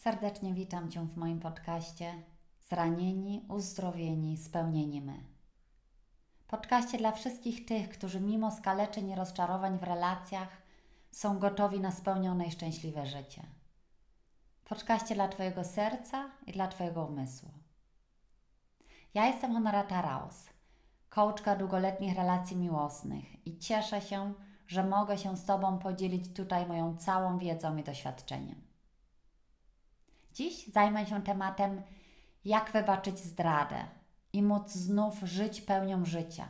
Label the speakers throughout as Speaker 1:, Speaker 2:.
Speaker 1: Serdecznie witam Cię w moim podcaście Zranieni, uzdrowieni, spełnieni my. Podcaście dla wszystkich tych, którzy mimo skaleczeń i rozczarowań w relacjach są gotowi na spełnione i szczęśliwe życie. Podcaście dla Twojego serca i dla Twojego umysłu. Ja jestem Honorata Raus, coachka długoletnich relacji miłosnych i cieszę się, że mogę się z Tobą podzielić tutaj moją całą wiedzą i doświadczeniem. Dziś zajmę się tematem, jak wybaczyć zdradę i móc znów żyć pełnią życia,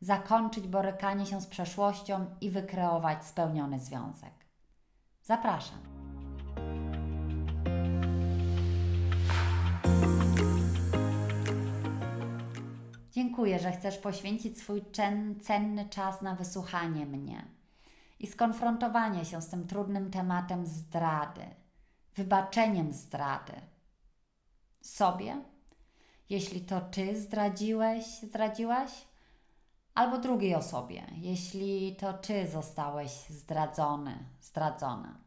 Speaker 1: zakończyć borykanie się z przeszłością i wykreować spełniony związek. Zapraszam. Dziękuję, że chcesz poświęcić swój cenny czas na wysłuchanie mnie i skonfrontowanie się z tym trudnym tematem zdrady wybaczeniem zdrady. Sobie, jeśli to ty zdradziłeś, zdradziłaś, albo drugiej osobie, jeśli to ty zostałeś zdradzony, zdradzona.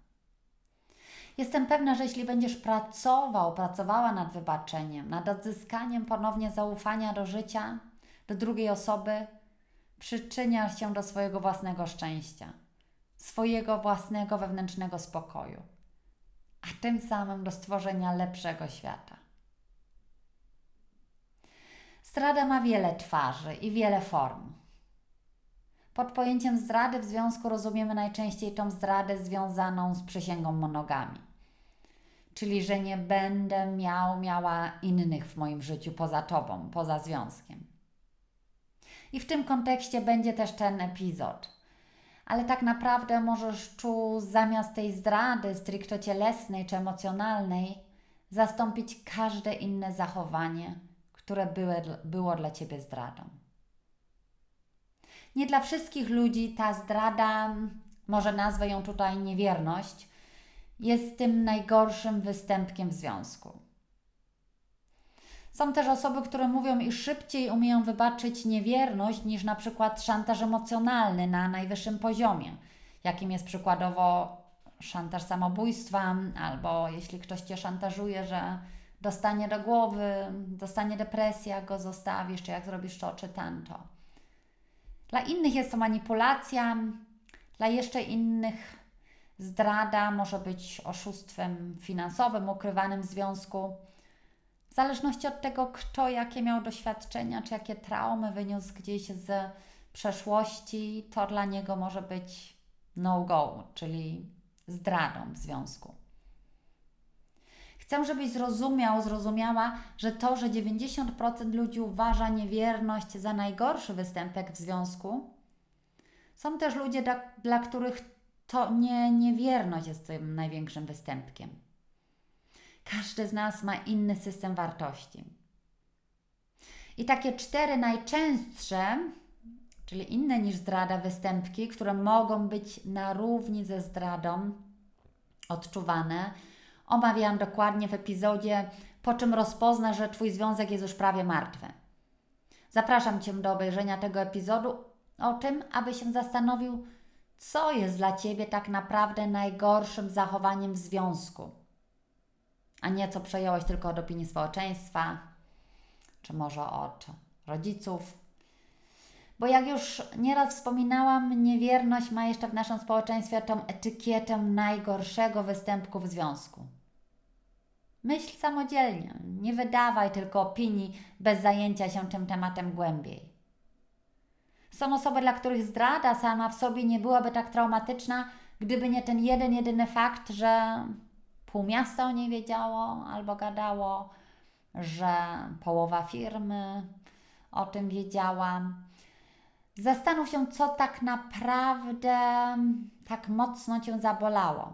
Speaker 1: Jestem pewna, że jeśli będziesz pracował, pracowała nad wybaczeniem, nad odzyskaniem ponownie zaufania do życia, do drugiej osoby, przyczyniasz się do swojego własnego szczęścia, swojego własnego wewnętrznego spokoju a tym samym do stworzenia lepszego świata. Zdrada ma wiele twarzy i wiele form. Pod pojęciem zdrady w związku rozumiemy najczęściej tą zdradę związaną z przysięgą monogami. Czyli, że nie będę miał, miała innych w moim życiu poza tobą, poza związkiem. I w tym kontekście będzie też ten epizod ale tak naprawdę możesz czuć zamiast tej zdrady stricte cielesnej czy emocjonalnej zastąpić każde inne zachowanie, które były, było dla Ciebie zdradą. Nie dla wszystkich ludzi ta zdrada, może nazwę ją tutaj niewierność, jest tym najgorszym występkiem w związku. Są też osoby, które mówią, iż szybciej umieją wybaczyć niewierność niż na przykład szantaż emocjonalny na najwyższym poziomie, jakim jest przykładowo szantaż samobójstwa, albo jeśli ktoś cię szantażuje, że dostanie do głowy, dostanie depresja, jak go zostawisz, czy jak zrobisz to czy tamto. Dla innych jest to manipulacja, dla jeszcze innych zdrada może być oszustwem finansowym ukrywanym w związku w zależności od tego, kto jakie miał doświadczenia, czy jakie traumy wyniósł gdzieś z przeszłości, to dla niego może być no-go, czyli zdradą w związku. Chcę, żebyś zrozumiał, zrozumiała, że to, że 90% ludzi uważa niewierność za najgorszy występek w związku, są też ludzie, dla, dla których to nie niewierność jest tym największym występkiem. Każdy z nas ma inny system wartości. I takie cztery najczęstsze, czyli inne niż zdrada, występki, które mogą być na równi ze zdradą odczuwane, omawiałam dokładnie w epizodzie Po czym rozpoznasz, że Twój związek jest już prawie martwy. Zapraszam Cię do obejrzenia tego epizodu o tym, aby się zastanowił, co jest dla Ciebie tak naprawdę najgorszym zachowaniem w związku a nie co przejąłeś tylko od opinii społeczeństwa, czy może od rodziców. Bo jak już nieraz wspominałam, niewierność ma jeszcze w naszym społeczeństwie tą etykietę najgorszego występku w związku. Myśl samodzielnie, nie wydawaj tylko opinii bez zajęcia się tym tematem głębiej. Są osoby, dla których zdrada sama w sobie nie byłaby tak traumatyczna, gdyby nie ten jeden, jedyny fakt, że pół miasta o niej wiedziało albo gadało, że połowa firmy o tym wiedziała. Zastanów się, co tak naprawdę tak mocno cię zabolało.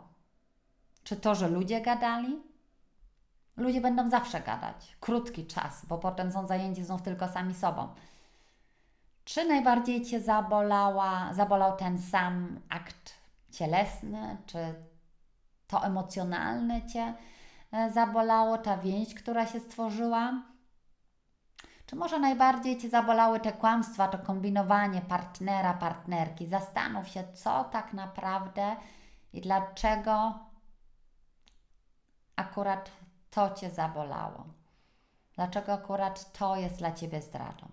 Speaker 1: Czy to, że ludzie gadali? Ludzie będą zawsze gadać, krótki czas, bo potem są zajęci znów tylko sami sobą. Czy najbardziej cię zabolała, zabolał ten sam akt cielesny, czy to emocjonalne Cię e, zabolało, ta więź, która się stworzyła? Czy może najbardziej Cię zabolały te kłamstwa, to kombinowanie partnera, partnerki? Zastanów się, co tak naprawdę i dlaczego akurat to Cię zabolało? Dlaczego akurat to jest dla Ciebie zdradą?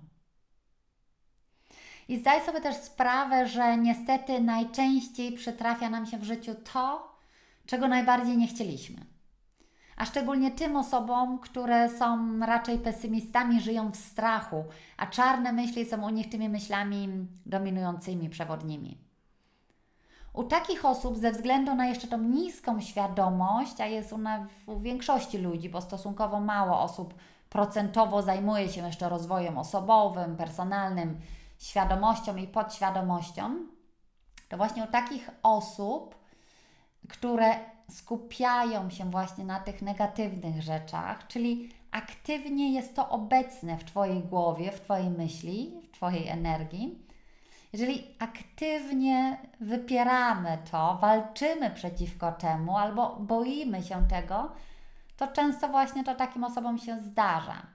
Speaker 1: I zdaj sobie też sprawę, że niestety najczęściej przytrafia nam się w życiu to, czego najbardziej nie chcieliśmy. A szczególnie tym osobom, które są raczej pesymistami, żyją w strachu, a czarne myśli są u nich tymi myślami dominującymi, przewodnimi. U takich osób, ze względu na jeszcze tą niską świadomość, a jest ona u większości ludzi, bo stosunkowo mało osób procentowo zajmuje się jeszcze rozwojem osobowym, personalnym, świadomością i podświadomością, to właśnie u takich osób, które skupiają się właśnie na tych negatywnych rzeczach, czyli aktywnie jest to obecne w Twojej głowie, w Twojej myśli, w Twojej energii. Jeżeli aktywnie wypieramy to, walczymy przeciwko temu albo boimy się tego, to często właśnie to takim osobom się zdarza.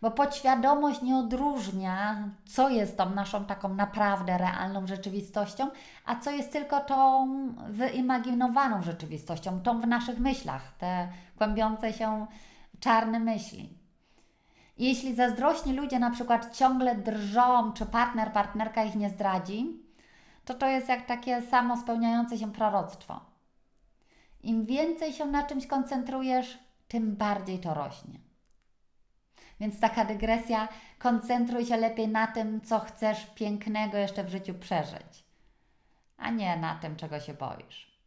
Speaker 1: Bo podświadomość nie odróżnia, co jest tą naszą taką naprawdę realną rzeczywistością, a co jest tylko tą wyimaginowaną rzeczywistością, tą w naszych myślach, te kłębiące się czarne myśli. Jeśli zazdrośni ludzie na przykład ciągle drżą, czy partner, partnerka ich nie zdradzi, to to jest jak takie samo spełniające się proroctwo. Im więcej się na czymś koncentrujesz, tym bardziej to rośnie. Więc taka dygresja, koncentruj się lepiej na tym, co chcesz pięknego jeszcze w życiu przeżyć, a nie na tym, czego się boisz.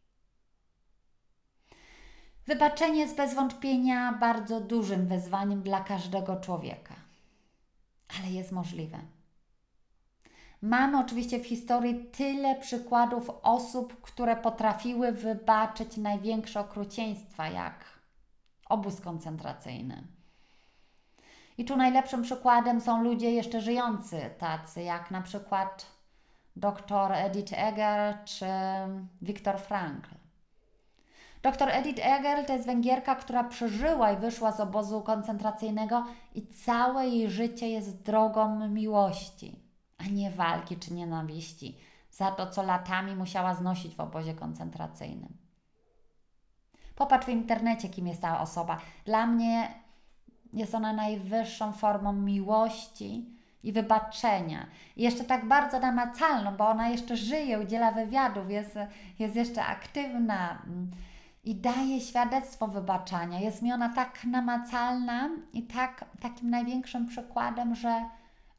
Speaker 1: Wybaczenie jest bez wątpienia bardzo dużym wyzwaniem dla każdego człowieka, ale jest możliwe. Mamy oczywiście w historii tyle przykładów osób, które potrafiły wybaczyć największe okrucieństwa, jak obóz koncentracyjny i tu najlepszym przykładem są ludzie jeszcze żyjący, tacy jak na przykład dr Edith Eger czy Viktor Frankl. Dr Edith Eger to jest Węgierka, która przeżyła i wyszła z obozu koncentracyjnego i całe jej życie jest drogą miłości, a nie walki czy nienawiści za to, co latami musiała znosić w obozie koncentracyjnym. Popatrz w internecie, kim jest ta osoba. Dla mnie jest ona najwyższą formą miłości i wybaczenia. I jeszcze tak bardzo namacalną, bo ona jeszcze żyje, udziela wywiadów, jest, jest jeszcze aktywna mm, i daje świadectwo wybaczania. Jest mi ona tak namacalna i tak, takim największym przykładem, że,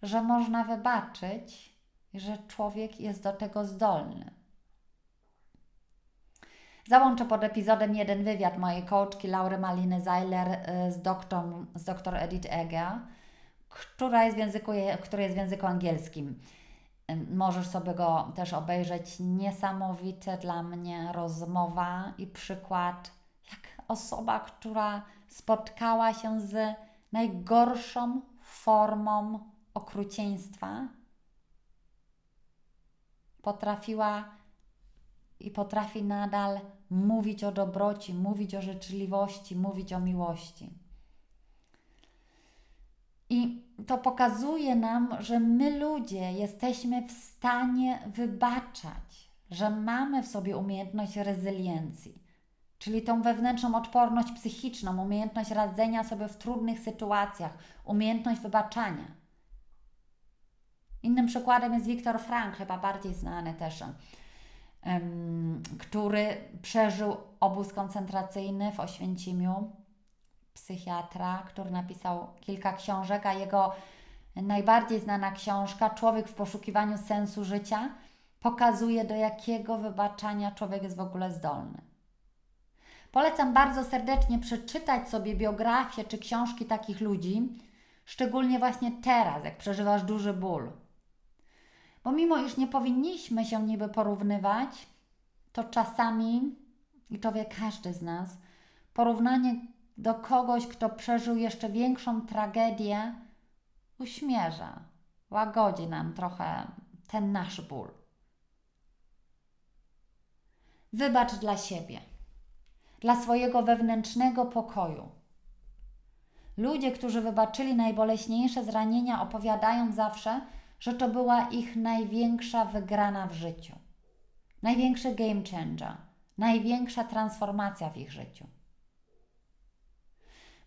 Speaker 1: że można wybaczyć że człowiek jest do tego zdolny. Załączę pod epizodem jeden wywiad mojej coachki Laury Maliny Zeiler y, z, doktor, z doktor Edith Eger, która jest w języku, który jest w języku angielskim. Możesz sobie go też obejrzeć. Niesamowite dla mnie rozmowa i przykład, jak osoba, która spotkała się z najgorszą formą okrucieństwa, potrafiła i potrafi nadal mówić o dobroci, mówić o życzliwości, mówić o miłości. I to pokazuje nam, że my ludzie jesteśmy w stanie wybaczać, że mamy w sobie umiejętność rezyliencji, czyli tą wewnętrzną odporność psychiczną, umiejętność radzenia sobie w trudnych sytuacjach, umiejętność wybaczania. Innym przykładem jest Viktor Frank, chyba bardziej znany też który przeżył obóz koncentracyjny w Oświęcimiu, psychiatra, który napisał kilka książek, a jego najbardziej znana książka, Człowiek w poszukiwaniu sensu życia, pokazuje, do jakiego wybaczania człowiek jest w ogóle zdolny. Polecam bardzo serdecznie przeczytać sobie biografię czy książki takich ludzi, szczególnie właśnie teraz, jak przeżywasz duży ból bo mimo iż nie powinniśmy się niby porównywać, to czasami, i to wie każdy z nas, porównanie do kogoś, kto przeżył jeszcze większą tragedię, uśmierza, łagodzi nam trochę ten nasz ból. Wybacz dla siebie, dla swojego wewnętrznego pokoju. Ludzie, którzy wybaczyli najboleśniejsze zranienia, opowiadają zawsze, że to była ich największa wygrana w życiu, największy game changer, największa transformacja w ich życiu.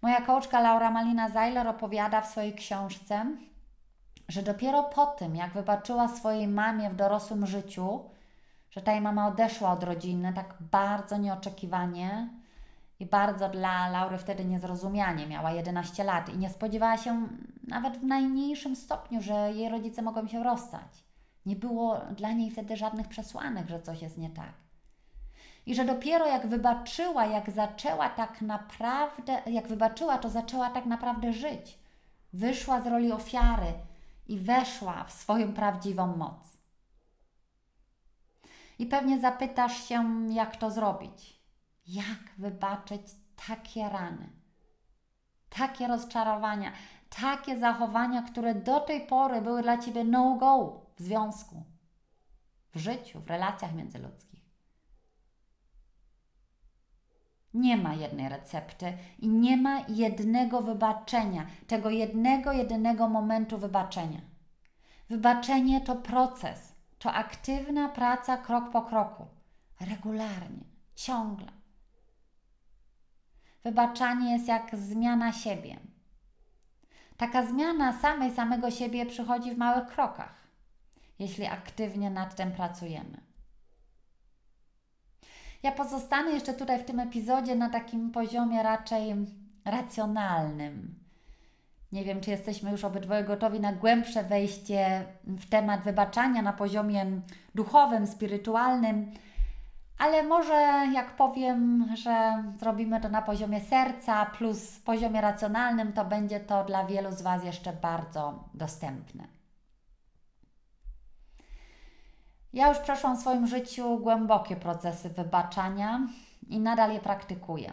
Speaker 1: Moja kołczka Laura Malina Zajler opowiada w swojej książce, że dopiero po tym, jak wybaczyła swojej mamie w dorosłym życiu, że ta jej mama odeszła od rodziny tak bardzo nieoczekiwanie i bardzo dla Laury wtedy niezrozumianie. Miała 11 lat i nie spodziewała się nawet w najmniejszym stopniu, że jej rodzice mogą się rozstać. Nie było dla niej wtedy żadnych przesłanek, że coś jest nie tak. I że dopiero jak wybaczyła, jak zaczęła tak naprawdę, jak wybaczyła, to zaczęła tak naprawdę żyć. Wyszła z roli ofiary i weszła w swoją prawdziwą moc. I pewnie zapytasz się, jak to zrobić. Jak wybaczyć takie rany, takie rozczarowania, takie zachowania, które do tej pory były dla ciebie no-go w związku, w życiu, w relacjach międzyludzkich. Nie ma jednej recepty i nie ma jednego wybaczenia, tego jednego, jedynego momentu wybaczenia. Wybaczenie to proces, to aktywna praca krok po kroku, regularnie, ciągle. Wybaczanie jest jak zmiana siebie. Taka zmiana samej samego siebie przychodzi w małych krokach, jeśli aktywnie nad tym pracujemy. Ja pozostanę jeszcze tutaj w tym epizodzie na takim poziomie raczej racjonalnym. Nie wiem, czy jesteśmy już obydwoje gotowi na głębsze wejście w temat wybaczania na poziomie duchowym, spirytualnym, ale może jak powiem, że zrobimy to na poziomie serca plus poziomie racjonalnym, to będzie to dla wielu z Was jeszcze bardzo dostępne. Ja już przeszłam w swoim życiu głębokie procesy wybaczania i nadal je praktykuję.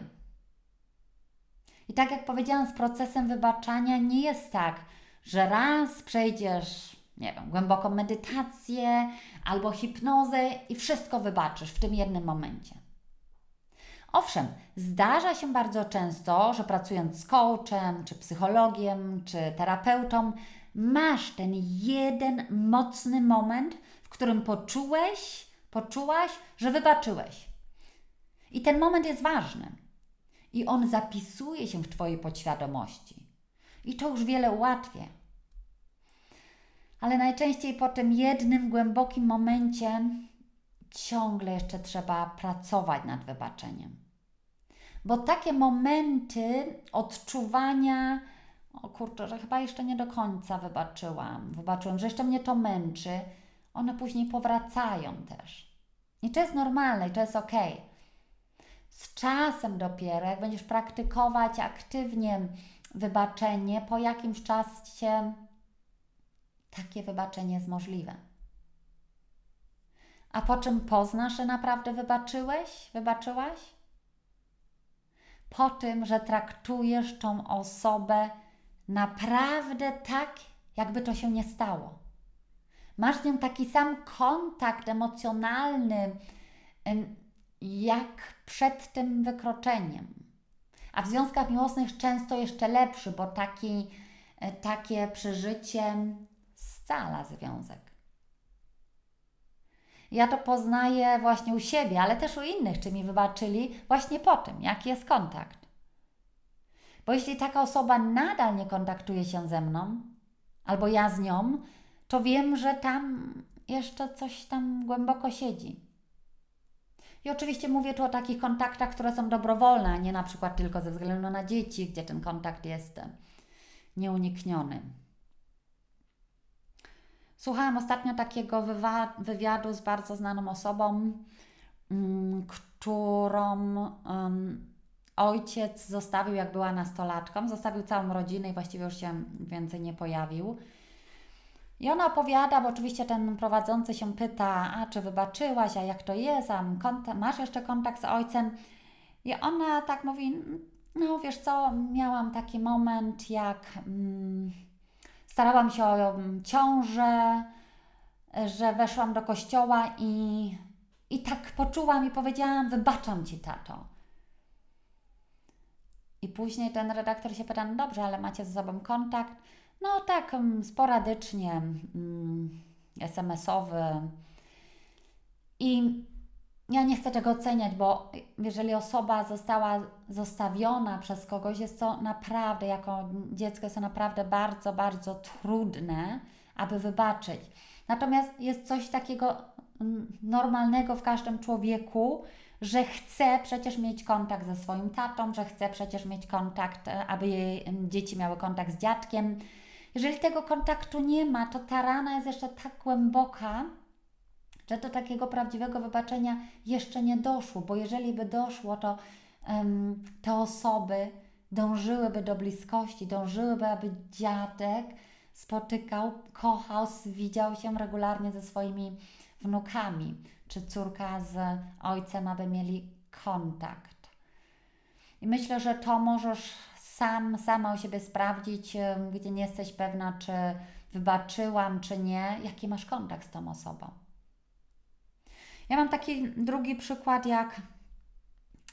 Speaker 1: I tak jak powiedziałam, z procesem wybaczania nie jest tak, że raz przejdziesz, nie wiem, głęboką medytację albo hipnozę i wszystko wybaczysz w tym jednym momencie. Owszem, zdarza się bardzo często, że pracując z coachem, czy psychologiem, czy terapeutą, masz ten jeden mocny moment, którym poczułeś, poczułaś, że wybaczyłeś. I ten moment jest ważny. I on zapisuje się w Twojej podświadomości. I to już wiele ułatwia. Ale najczęściej po tym jednym głębokim momencie ciągle jeszcze trzeba pracować nad wybaczeniem. Bo takie momenty odczuwania, o kurczę, że chyba jeszcze nie do końca wybaczyłam, wybaczyłam, że jeszcze mnie to męczy, one później powracają też. I to jest normalne i to jest ok. Z czasem dopiero, jak będziesz praktykować aktywnie wybaczenie, po jakimś czasie takie wybaczenie jest możliwe. A po czym poznasz, że naprawdę wybaczyłeś, wybaczyłaś? Po tym, że traktujesz tą osobę naprawdę tak, jakby to się nie stało. Masz z nią taki sam kontakt emocjonalny, jak przed tym wykroczeniem. A w związkach miłosnych często jeszcze lepszy, bo taki, e, takie przeżycie scala związek. Ja to poznaję właśnie u siebie, ale też u innych, czy mi wybaczyli, właśnie po tym, jaki jest kontakt. Bo jeśli taka osoba nadal nie kontaktuje się ze mną, albo ja z nią, to wiem, że tam jeszcze coś tam głęboko siedzi. I oczywiście mówię tu o takich kontaktach, które są dobrowolne, a nie na przykład tylko ze względu na dzieci, gdzie ten kontakt jest nieunikniony. Słuchałam ostatnio takiego wywiadu z bardzo znaną osobą, mm, którą ojciec zostawił, jak była nastolatką. Zostawił całą rodzinę i właściwie już się więcej nie pojawił. I ona opowiada, bo oczywiście ten prowadzący się pyta, a czy wybaczyłaś, a jak to jest, a masz jeszcze kontakt z ojcem? I ona tak mówi, no wiesz co, miałam taki moment, jak mm, starałam się o ciążę, że weszłam do kościoła i, i tak poczułam i powiedziałam, wybaczam Ci, tato. I później ten redaktor się pyta, no dobrze, ale macie ze sobą kontakt? No tak, mm, sporadycznie, mm, SMS-owy. I ja nie chcę tego oceniać, bo jeżeli osoba została zostawiona przez kogoś, jest to naprawdę, jako dziecko, jest to naprawdę bardzo, bardzo trudne, aby wybaczyć. Natomiast jest coś takiego normalnego w każdym człowieku, że chce przecież mieć kontakt ze swoim tatą, że chce przecież mieć kontakt, e, aby jej dzieci miały kontakt z dziadkiem. Jeżeli tego kontaktu nie ma, to ta rana jest jeszcze tak głęboka, że do takiego prawdziwego wybaczenia jeszcze nie doszło, bo jeżeli by doszło, to um, te osoby dążyłyby do bliskości, dążyłyby, aby dziadek spotykał, kochał, widział się regularnie ze swoimi wnukami, czy córka z ojcem, aby mieli kontakt. I myślę, że to możesz sam, sama u siebie sprawdzić, gdzie nie jesteś pewna, czy wybaczyłam, czy nie, jaki masz kontakt z tą osobą. Ja mam taki drugi przykład, jak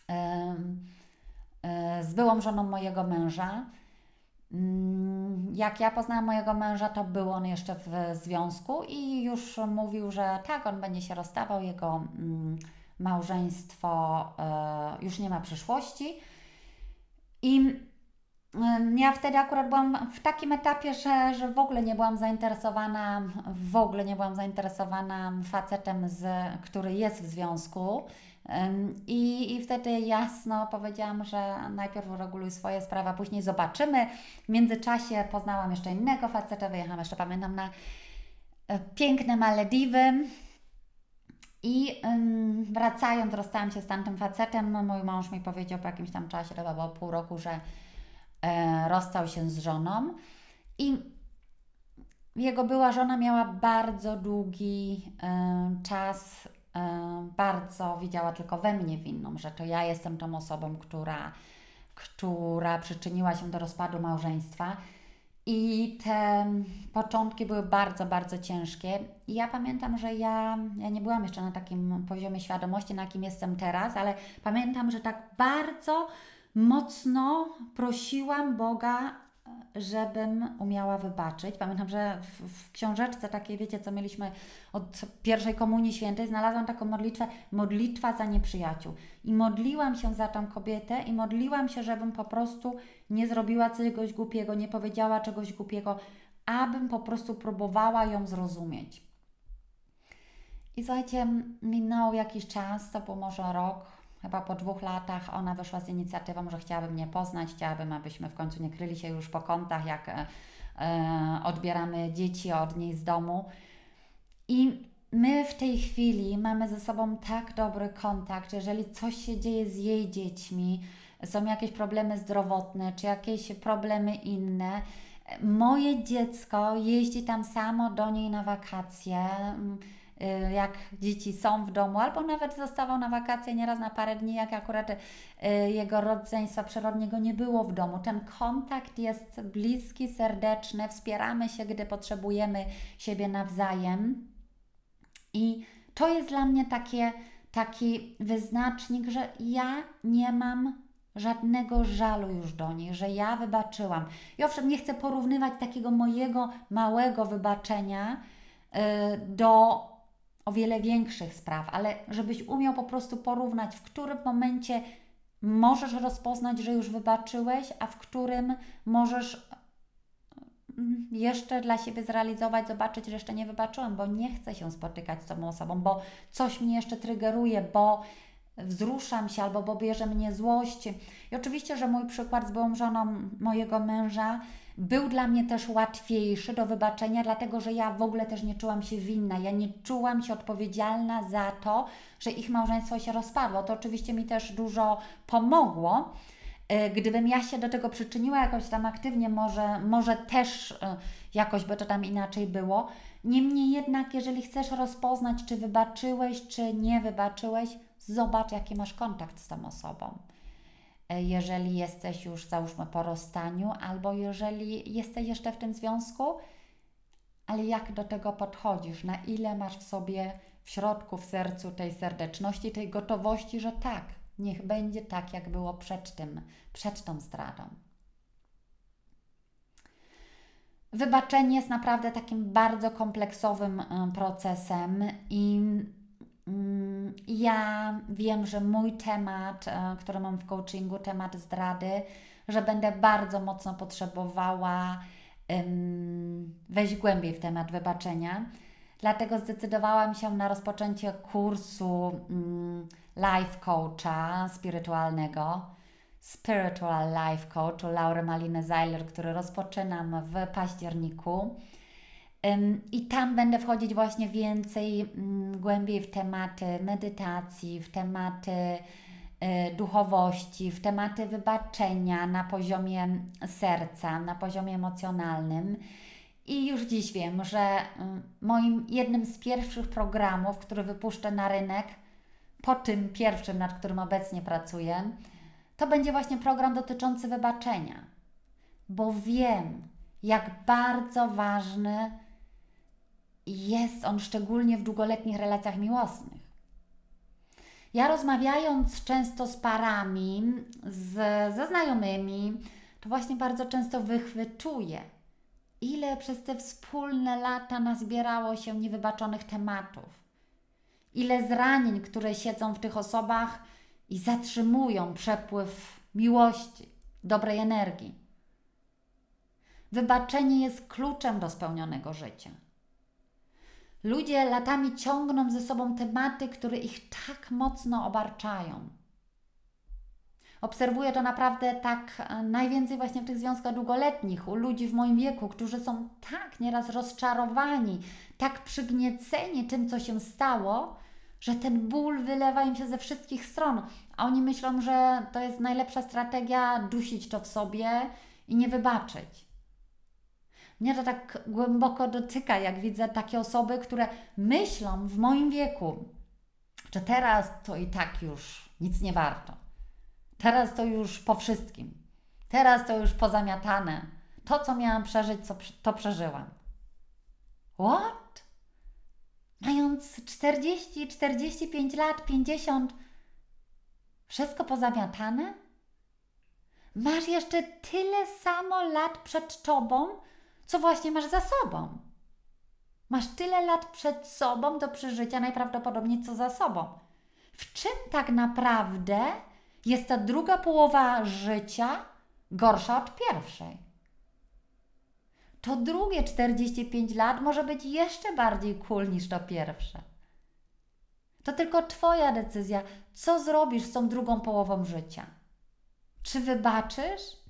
Speaker 1: yy, z byłą żoną mojego męża. Mm, jak ja poznałam mojego męża, to był on jeszcze w związku i już mówił, że tak, on będzie się rozstawał, jego mm, małżeństwo e, już nie ma przyszłości. I ja wtedy akurat byłam w takim etapie, że, że w ogóle nie byłam zainteresowana, w ogóle nie byłam zainteresowana facetem, z, który jest w związku. I, I wtedy jasno powiedziałam, że najpierw ureguluj swoje sprawy, a później zobaczymy. W międzyczasie poznałam jeszcze innego faceta, wyjechałam jeszcze, pamiętam, na e, piękne Malediwy. I wracając, rozstałam się z tamtym facetem. Mój mąż mi powiedział po jakimś tam czasie, to było pół roku, że rozstał się z żoną. I jego była żona miała bardzo długi e, czas bardzo widziała tylko we mnie winną, że to ja jestem tą osobą, która, która przyczyniła się do rozpadu małżeństwa. I te początki były bardzo, bardzo ciężkie. I ja pamiętam, że ja, ja nie byłam jeszcze na takim poziomie świadomości, na jakim jestem teraz, ale pamiętam, że tak bardzo mocno prosiłam Boga żebym umiała wybaczyć. Pamiętam, że w, w, książeczce takiej, wiecie, co mieliśmy od pierwszej komunii świętej, znalazłam taką modlitwę, modlitwa za nieprzyjaciół. I modliłam się za tą kobietę i modliłam się, żebym po prostu nie zrobiła czegoś głupiego, nie powiedziała czegoś głupiego, abym po prostu próbowała ją zrozumieć. I słuchajcie, minął jakiś czas, to był może rok, Chyba po dwóch latach ona wyszła z inicjatywą, że chciałaby mnie poznać, chciałabym, abyśmy w końcu nie kryli się już po kątach, jak e, e, odbieramy dzieci od niej z domu. I my w tej chwili mamy ze sobą tak dobry kontakt, jeżeli coś się dzieje z jej dziećmi, są jakieś problemy zdrowotne, czy jakieś problemy inne, moje dziecko jeździ tam samo do niej na wakacje jak dzieci są w domu, albo nawet zostawał na wakacje nieraz na parę dni, jak akurat y, jego rodzeństwa przyrodniego nie było w domu. Ten kontakt jest bliski, serdeczny, wspieramy się, gdy potrzebujemy siebie nawzajem. I to jest dla mnie takie, taki wyznacznik, że ja nie mam żadnego żalu już do niej, że ja wybaczyłam. I owszem, nie chcę porównywać takiego mojego małego wybaczenia y, do o wiele większych spraw, ale żebyś umiał po prostu porównać, w którym momencie możesz rozpoznać, że już wybaczyłeś, a w którym możesz mm, jeszcze dla siebie zrealizować, zobaczyć, że jeszcze nie wybaczyłem, bo nie chcę się spotykać z tą osobą, bo coś mnie jeszcze triggeruje, bo wzruszam się albo bo bierze mnie złość. I oczywiście, że mój przykład z byłą żoną mojego męża był dla mnie też łatwiejszy do wybaczenia, dlatego że ja w ogóle też nie czułam się winna. Ja nie czułam się odpowiedzialna za to, że ich małżeństwo się rozpadło. To oczywiście mi też dużo pomogło. E, gdybym ja się do tego przyczyniła jakoś tam aktywnie, może, może też e, jakoś by to tam inaczej było. Niemniej jednak, jeżeli chcesz rozpoznać, czy wybaczyłeś, czy nie wybaczyłeś, zobacz, jaki masz kontakt z tą osobą. E, jeżeli jesteś już, załóżmy, po rozstaniu, albo jeżeli jesteś jeszcze w tym związku, ale jak do tego podchodzisz, na ile masz w sobie, w środku, w sercu tej serdeczności, tej gotowości, że tak, niech będzie tak, jak było przed tym, przed tą stratą. Wybaczenie jest naprawdę takim bardzo kompleksowym e, procesem i ja wiem, że mój temat, e, który mam w coachingu, temat zdrady, że będę bardzo mocno potrzebowała wejść głębiej w temat wybaczenia. Dlatego zdecydowałam się na rozpoczęcie kursu um, life coacha spirytualnego. Spiritual Life Coach u Laury Maliny Zeiler, który rozpoczynam w październiku. I tam będę wchodzić właśnie więcej, mm, głębiej w tematy medytacji, w tematy y, duchowości, w tematy wybaczenia na poziomie serca, na poziomie emocjonalnym. I już dziś wiem, że mm, moim jednym z pierwszych programów, który wypuszczę na rynek, po tym pierwszym, nad którym obecnie pracuję, to będzie właśnie program dotyczący wybaczenia, bo wiem, jak bardzo ważny jest on szczególnie w długoletnich relacjach miłosnych. Ja rozmawiając często z parami, z, ze znajomymi, to właśnie bardzo często wychwytuję, ile przez te wspólne lata nazbierało się niewybaczonych tematów, ile zranień, które siedzą w tych osobach i zatrzymują przepływ miłości, dobrej energii. Wybaczenie jest kluczem do spełnionego życia. Ludzie latami ciągną ze sobą tematy, które ich tak mocno obarczają. Obserwuję to naprawdę tak e, najwięcej właśnie w tych związkach długoletnich, u ludzi w moim wieku, którzy są tak nieraz rozczarowani, tak przygnieceni tym, co się stało, że ten ból wylewa im się ze wszystkich stron. A oni myślą, że to jest najlepsza strategia dusić to w sobie i nie wybaczyć. Mnie to tak głęboko dotyka, jak widzę takie osoby, które myślą w moim wieku, że teraz to i tak już nic nie warto. Teraz to już po wszystkim. Teraz to już pozamiatane. To, co miałam przeżyć, to przeżyłam. What? Mając 40, 45 lat, 50, wszystko pozamiatane? Masz jeszcze tyle samo lat przed tobą, co właśnie masz za sobą. Masz tyle lat przed sobą do przeżycia, najprawdopodobniej co za sobą. W czym tak naprawdę jest ta druga połowa życia gorsza od pierwszej? To drugie 45 lat może być jeszcze bardziej cool niż to pierwsze. To tylko Twoja decyzja, co zrobisz z tą drugą połową życia. Czy wybaczysz?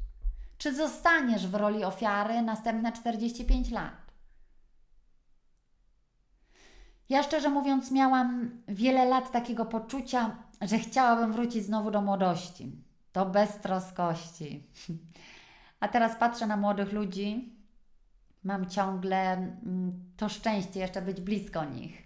Speaker 1: Czy zostaniesz w roli ofiary następne 45 lat? Ja szczerze mówiąc, miałam wiele lat takiego poczucia, że chciałabym wrócić znowu do młodości, do beztroskości. A teraz patrzę na młodych ludzi, mam ciągle mm, to szczęście jeszcze być blisko nich.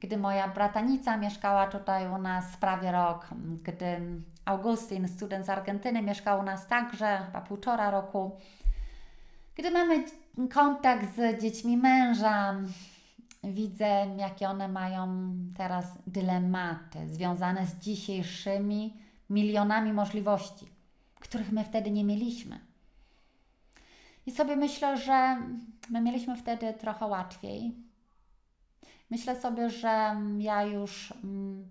Speaker 1: Gdy moja bratanica mieszkała tutaj u nas prawie rok, gdy Augustin, student z Argentyny, mieszkał u nas także chyba półtora roku. Gdy mamy kontakt z dziećmi męża, widzę, jakie one mają teraz dylematy związane z dzisiejszymi milionami możliwości, których my wtedy nie mieliśmy. I sobie myślę, że my mieliśmy wtedy trochę łatwiej. Myślę sobie, że ja już mm,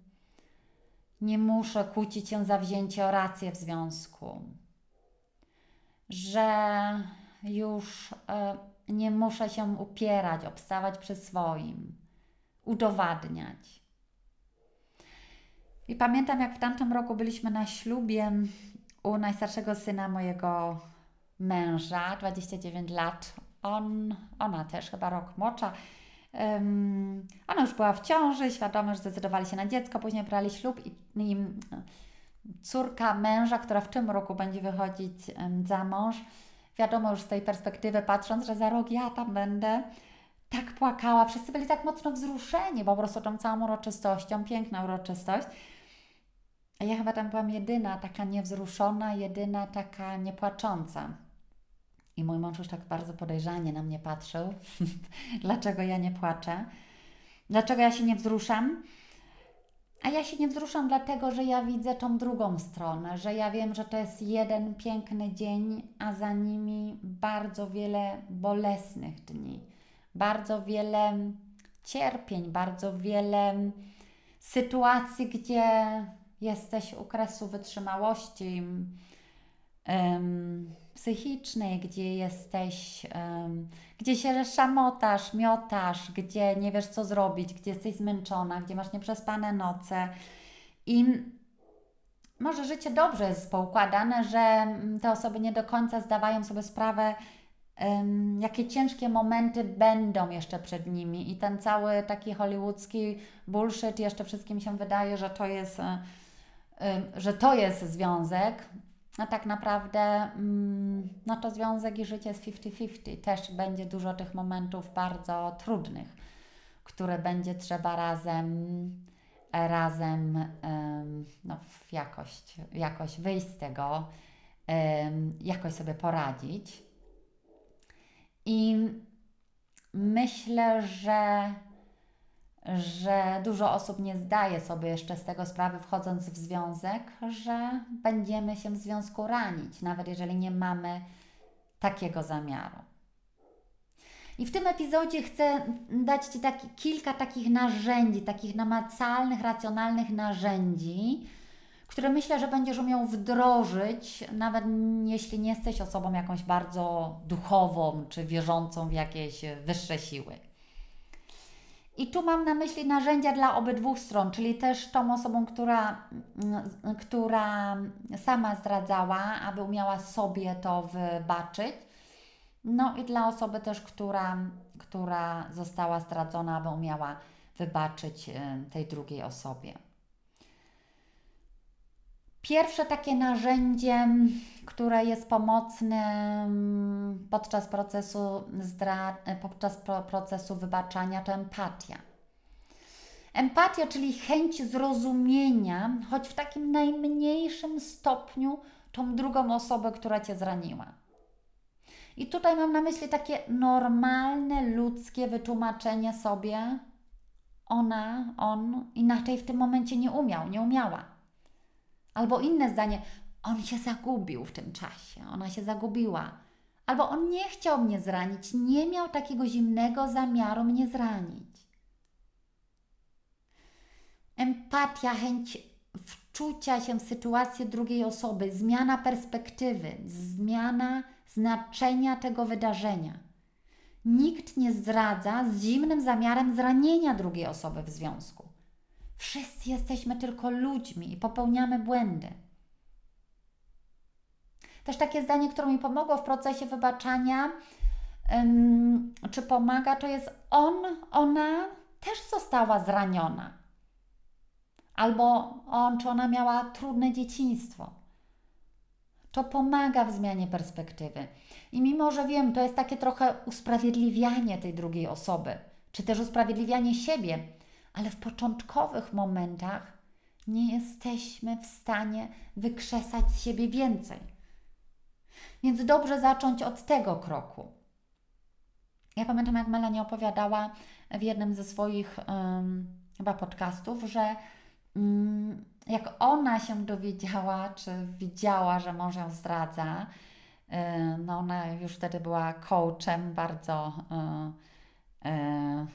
Speaker 1: nie muszę kłócić się za wzięcie o rację w związku, że już e, nie muszę się upierać, obstawać przy swoim, udowadniać. I pamiętam, jak w tamtym roku byliśmy na ślubie u najstarszego syna mojego męża, 29 lat. On, ona też chyba rok młodsza. Um, ona już była w ciąży, świadomo, że zdecydowali się na dziecko, później brali ślub i, i córka męża, która w tym roku będzie wychodzić za mąż, wiadomo już z tej perspektywy patrząc, że za rok ja tam będę, tak płakała, wszyscy byli tak mocno wzruszeni po prostu tą całą uroczystością, piękna uroczystość. Ja chyba tam byłam jedyna taka niewzruszona, jedyna taka niepłacząca. I mój mąż już tak bardzo podejrzanie na mnie patrzył, dlaczego ja nie płaczę, dlaczego ja się nie wzruszam. A ja się nie wzruszam dlatego, że ja widzę tą drugą stronę, że ja wiem, że to jest jeden piękny dzień, a za nimi bardzo wiele bolesnych dni, bardzo wiele cierpień, bardzo wiele sytuacji, gdzie jesteś u kresu wytrzymałości um, psychicznej, gdzie jesteś, um, gdzie się szamotasz, miotasz, gdzie nie wiesz co zrobić, gdzie jesteś zmęczona, gdzie masz nieprzespane noce. I może życie dobrze jest poukładane, że te osoby nie do końca zdawają sobie sprawę, um, jakie ciężkie momenty będą jeszcze przed nimi. I ten cały taki hollywoodzki bullshit jeszcze wszystkim się wydaje, że to jest, um, że to jest związek, a tak naprawdę um, no to związek i życie jest 50-50. Też będzie dużo tych momentów bardzo trudnych, które będzie trzeba razem razem no, jakoś, jakoś wyjść z tego, jakoś sobie poradzić. I myślę, że, że dużo osób nie zdaje sobie jeszcze z tego sprawy, wchodząc w związek, że będziemy się w związku ranić, nawet jeżeli nie mamy takiego zamiaru. I w tym epizodzie chcę dać Ci taki, kilka takich narzędzi, takich namacalnych, racjonalnych narzędzi, które myślę, że będziesz umiał wdrożyć, nawet jeśli nie jesteś osobą jakąś bardzo duchową czy wierzącą w jakieś wyższe siły. I tu mam na myśli narzędzia dla obydwu stron, czyli też tą osobą, która, która sama zdradzała, aby umiała sobie to wybaczyć. No i dla osoby też, która, która została zdradzona, aby umiała wybaczyć y, tej drugiej osobie. Pierwsze takie narzędzie, które jest pomocne podczas procesu, zdra- podczas procesu wybaczania, to empatia. Empatia, czyli chęć zrozumienia, choć w takim najmniejszym stopniu, tą drugą osobę, która cię zraniła. I tutaj mam na myśli takie normalne, ludzkie wytłumaczenie sobie, ona, on inaczej w tym momencie nie umiał, nie umiała. Albo inne zdanie, on się zagubił w tym czasie, ona się zagubiła. Albo on nie chciał mnie zranić, nie miał takiego zimnego zamiaru mnie zranić. Empatia, chęć wczucia się w sytuację drugiej osoby, zmiana perspektywy, zmiana znaczenia tego wydarzenia. Nikt nie zdradza z zimnym zamiarem zranienia drugiej osoby w związku. Wszyscy jesteśmy tylko ludźmi i popełniamy błędy. Też takie zdanie, które mi pomogło w procesie wybaczania, czy pomaga, to jest on, ona też została zraniona. Albo on, czy ona miała trudne dzieciństwo. To pomaga w zmianie perspektywy. I mimo, że wiem, to jest takie trochę usprawiedliwianie tej drugiej osoby, czy też usprawiedliwianie siebie, ale w początkowych momentach nie jesteśmy w stanie wykrzesać z siebie więcej. Więc dobrze zacząć od tego kroku. Ja pamiętam, jak Melanie opowiadała w jednym ze swoich um, chyba podcastów, że um, jak ona się dowiedziała, czy widziała, że mąż ją zdradza, y, no ona już wtedy była coachem bardzo E,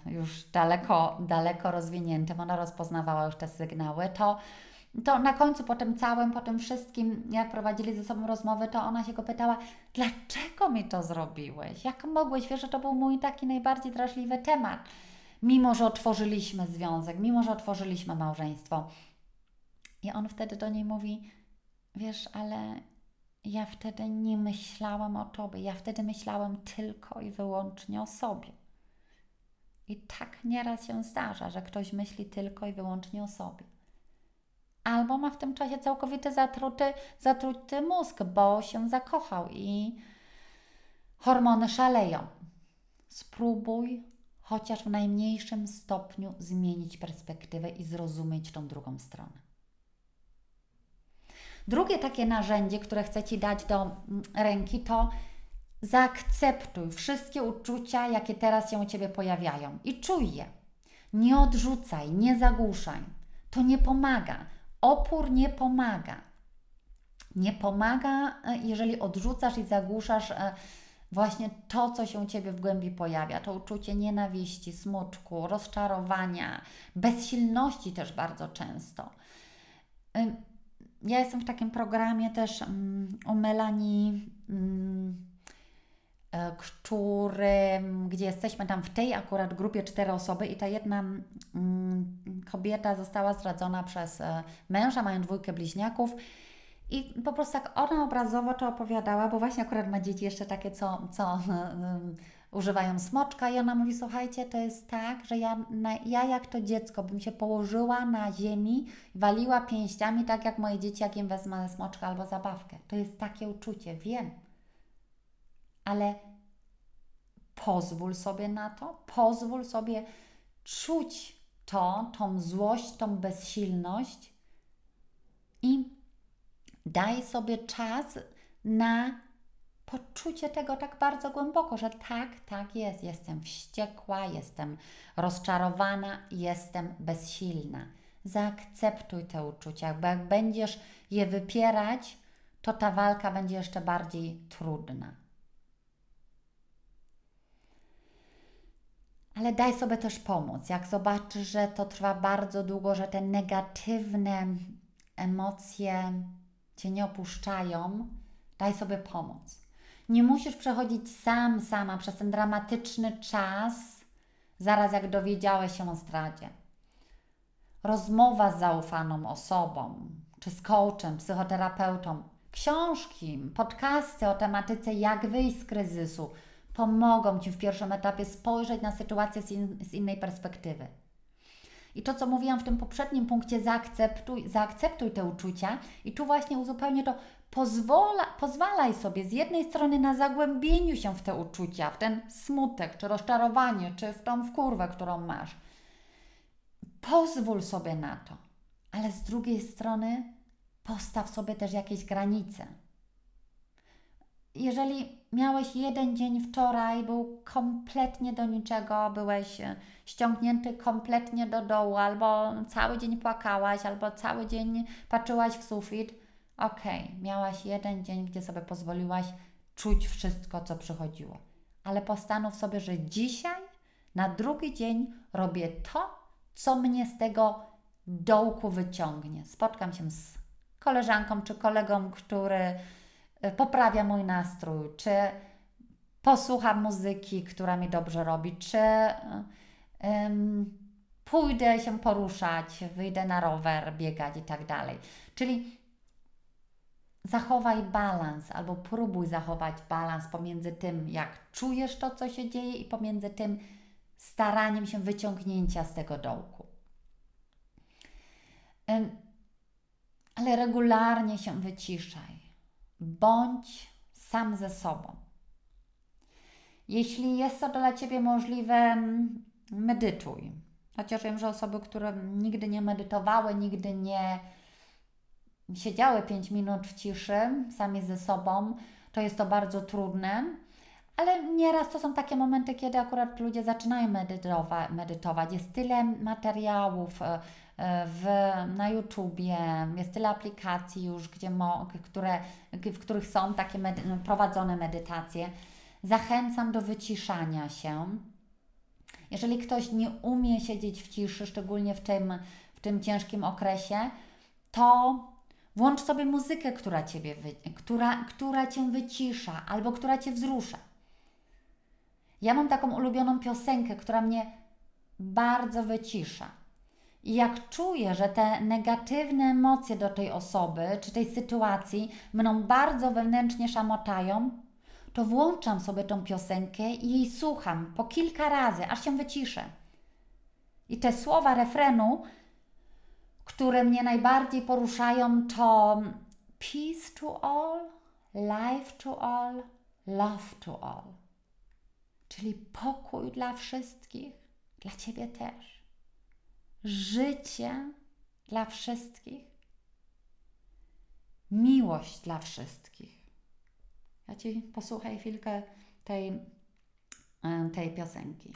Speaker 1: już daleko, daleko rozwiniętym, ona rozpoznawała już te sygnały, to, to na końcu po tym całym, po tym wszystkim, jak prowadzili ze sobą rozmowy, to ona się go pytała, dlaczego mi to zrobiłeś? Jak mogłeś? Wiesz, że to był mój taki najbardziej drażliwy temat. Mimo, że otworzyliśmy związek, mimo, że otworzyliśmy małżeństwo. I on wtedy do niej mówi, wiesz, ale ja wtedy nie myślałam o Tobie, ja wtedy myślałam tylko i wyłącznie o sobie. I tak nieraz się zdarza, że ktoś myśli tylko i wyłącznie o sobie. Albo ma w tym czasie całkowity zatruty, zatruty mózg, bo się zakochał i hormony szaleją. Spróbuj chociaż w najmniejszym stopniu zmienić perspektywę i zrozumieć tą drugą stronę. Drugie takie narzędzie, które chcę Ci dać do mm, ręki, to Zaakceptuj wszystkie uczucia, jakie teraz się u Ciebie pojawiają i czuj je. Nie odrzucaj, nie zagłuszaj. To nie pomaga. Opór nie pomaga. Nie pomaga, e, jeżeli odrzucasz i zagłuszasz e, właśnie to, co się u Ciebie w głębi pojawia, to uczucie nienawiści, smutku, rozczarowania, bezsilności też bardzo często. Ja jestem w takim programie też um, u Melanie, um, który, gdzie jesteśmy tam w tej akurat grupie cztery osoby i ta jedna um, kobieta została zdradzona przez e, męża, mają dwójkę bliźniaków i po prostu tak ona obrazowo to opowiadała, bo właśnie akurat ma dzieci jeszcze takie, co, co um, używają smoczka i ona mówi, słuchajcie, to jest tak, że ja, na, ja jak to dziecko bym się położyła na ziemi, waliła pięściami, tak jak moje dzieci, jak im wezmę smoczka albo zabawkę. To jest takie uczucie, wiem. Ale pozwól sobie na to, pozwól sobie czuć to, tą złość, tą bezsilność i Daj sobie czas na poczucie tego tak bardzo głęboko, że tak, tak jest. Jestem wściekła, jestem rozczarowana, jestem bezsilna. Zaakceptuj te uczucia, bo jak będziesz je wypierać, to ta walka będzie jeszcze bardziej trudna. Ale daj sobie też pomóc. Jak zobaczysz, że to trwa bardzo długo, że te negatywne emocje Cię nie opuszczają, daj sobie pomoc. Nie musisz przechodzić sam, sama przez ten dramatyczny czas, zaraz jak dowiedziałeś się o zdradzie. Rozmowa z zaufaną osobą, czy z coachem, psychoterapeutą, książki, podcasty o tematyce jak wyjść z kryzysu pomogą Ci w pierwszym etapie spojrzeć na sytuację z, in, z innej perspektywy. I to, co mówiłam w tym poprzednim punkcie, zaakceptuj, zaakceptuj te uczucia i tu właśnie uzupełnię to, pozwola, pozwalaj sobie z jednej strony na zagłębieniu się w te uczucia, w ten smutek, czy rozczarowanie, czy w tą wkurwę, którą masz. Pozwól sobie na to, ale z drugiej strony postaw sobie też jakieś granice jeżeli miałeś jeden dzień wczoraj, był kompletnie do niczego, byłeś e, ściągnięty kompletnie do dołu, albo cały dzień płakałaś, albo cały dzień patrzyłaś w sufit, okej, okay, miałaś jeden dzień, gdzie sobie pozwoliłaś czuć wszystko, co przychodziło. Ale postanów sobie, że dzisiaj, na drugi dzień, robię to, co mnie z tego dołku wyciągnie. Spotkam się z koleżanką czy kolegą, który poprawia mój nastrój, czy posłucham muzyki, która mi dobrze robi, czy um, pójdę się poruszać, wyjdę na rower, biegać i tak dalej. Czyli zachowaj balans albo próbuj zachować balans pomiędzy tym, jak czujesz to, co się dzieje, i pomiędzy tym staraniem się wyciągnięcia z tego dołku. Ale regularnie się wyciszaj bądź sam ze sobą. Jeśli jest to dla Ciebie możliwe, medytuj. Chociaż wiem, że osoby, które nigdy nie medytowały, nigdy nie siedziały 5 minut w ciszy, sami ze sobą, to jest to bardzo trudne. Ale nieraz to są takie momenty, kiedy akurat ludzie zaczynają medytować. Jest tyle materiałów, e, w, na YouTubie, jest tyle aplikacji już, gdzie mo, które, w których są takie medy prowadzone medytacje. Zachęcam do wyciszania się. Jeżeli ktoś nie umie siedzieć w ciszy, szczególnie w tym, w tym ciężkim okresie, to włącz sobie muzykę, która, ciebie która, która Cię wycisza albo która Cię wzrusza. Ja mam taką ulubioną piosenkę, która mnie bardzo wycisza. I jak czuję, że te negatywne emocje do tej osoby czy tej sytuacji mną bardzo wewnętrznie szamotają, to włączam sobie tą piosenkę i jej słucham po kilka razy, aż się wyciszę. I te słowa refrenu, które mnie najbardziej poruszają, to peace to all, life to all, love to all. Czyli pokój dla wszystkich, dla Ciebie też życie dla wszystkich, miłość dla wszystkich. Ja Ci posłuchaj chwilkę tej, tej piosenki.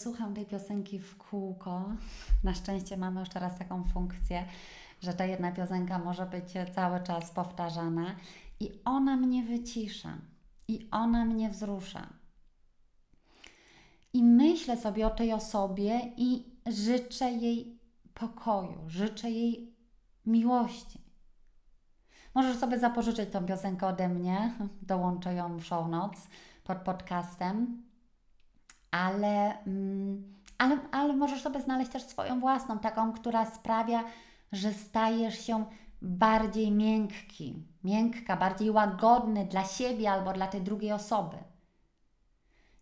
Speaker 1: Słucham tej piosenki w kółko. Na szczęście mamy już teraz taką funkcję, że ta jedna piosenka może być cały czas powtarzana i ona mnie wycisza, i ona mnie wzrusza. I myślę sobie o tej osobie i życzę jej pokoju, życzę jej miłości. Możesz sobie zapożyczyć tą piosenkę ode mnie, dołączę ją w show notes pod podcastem, ale, mm, ale, ale możesz sobie znaleźć też swoją własną, taką, która sprawia, że stajesz się bardziej miękki, miękka, bardziej łagodny dla siebie albo dla tej drugiej osoby.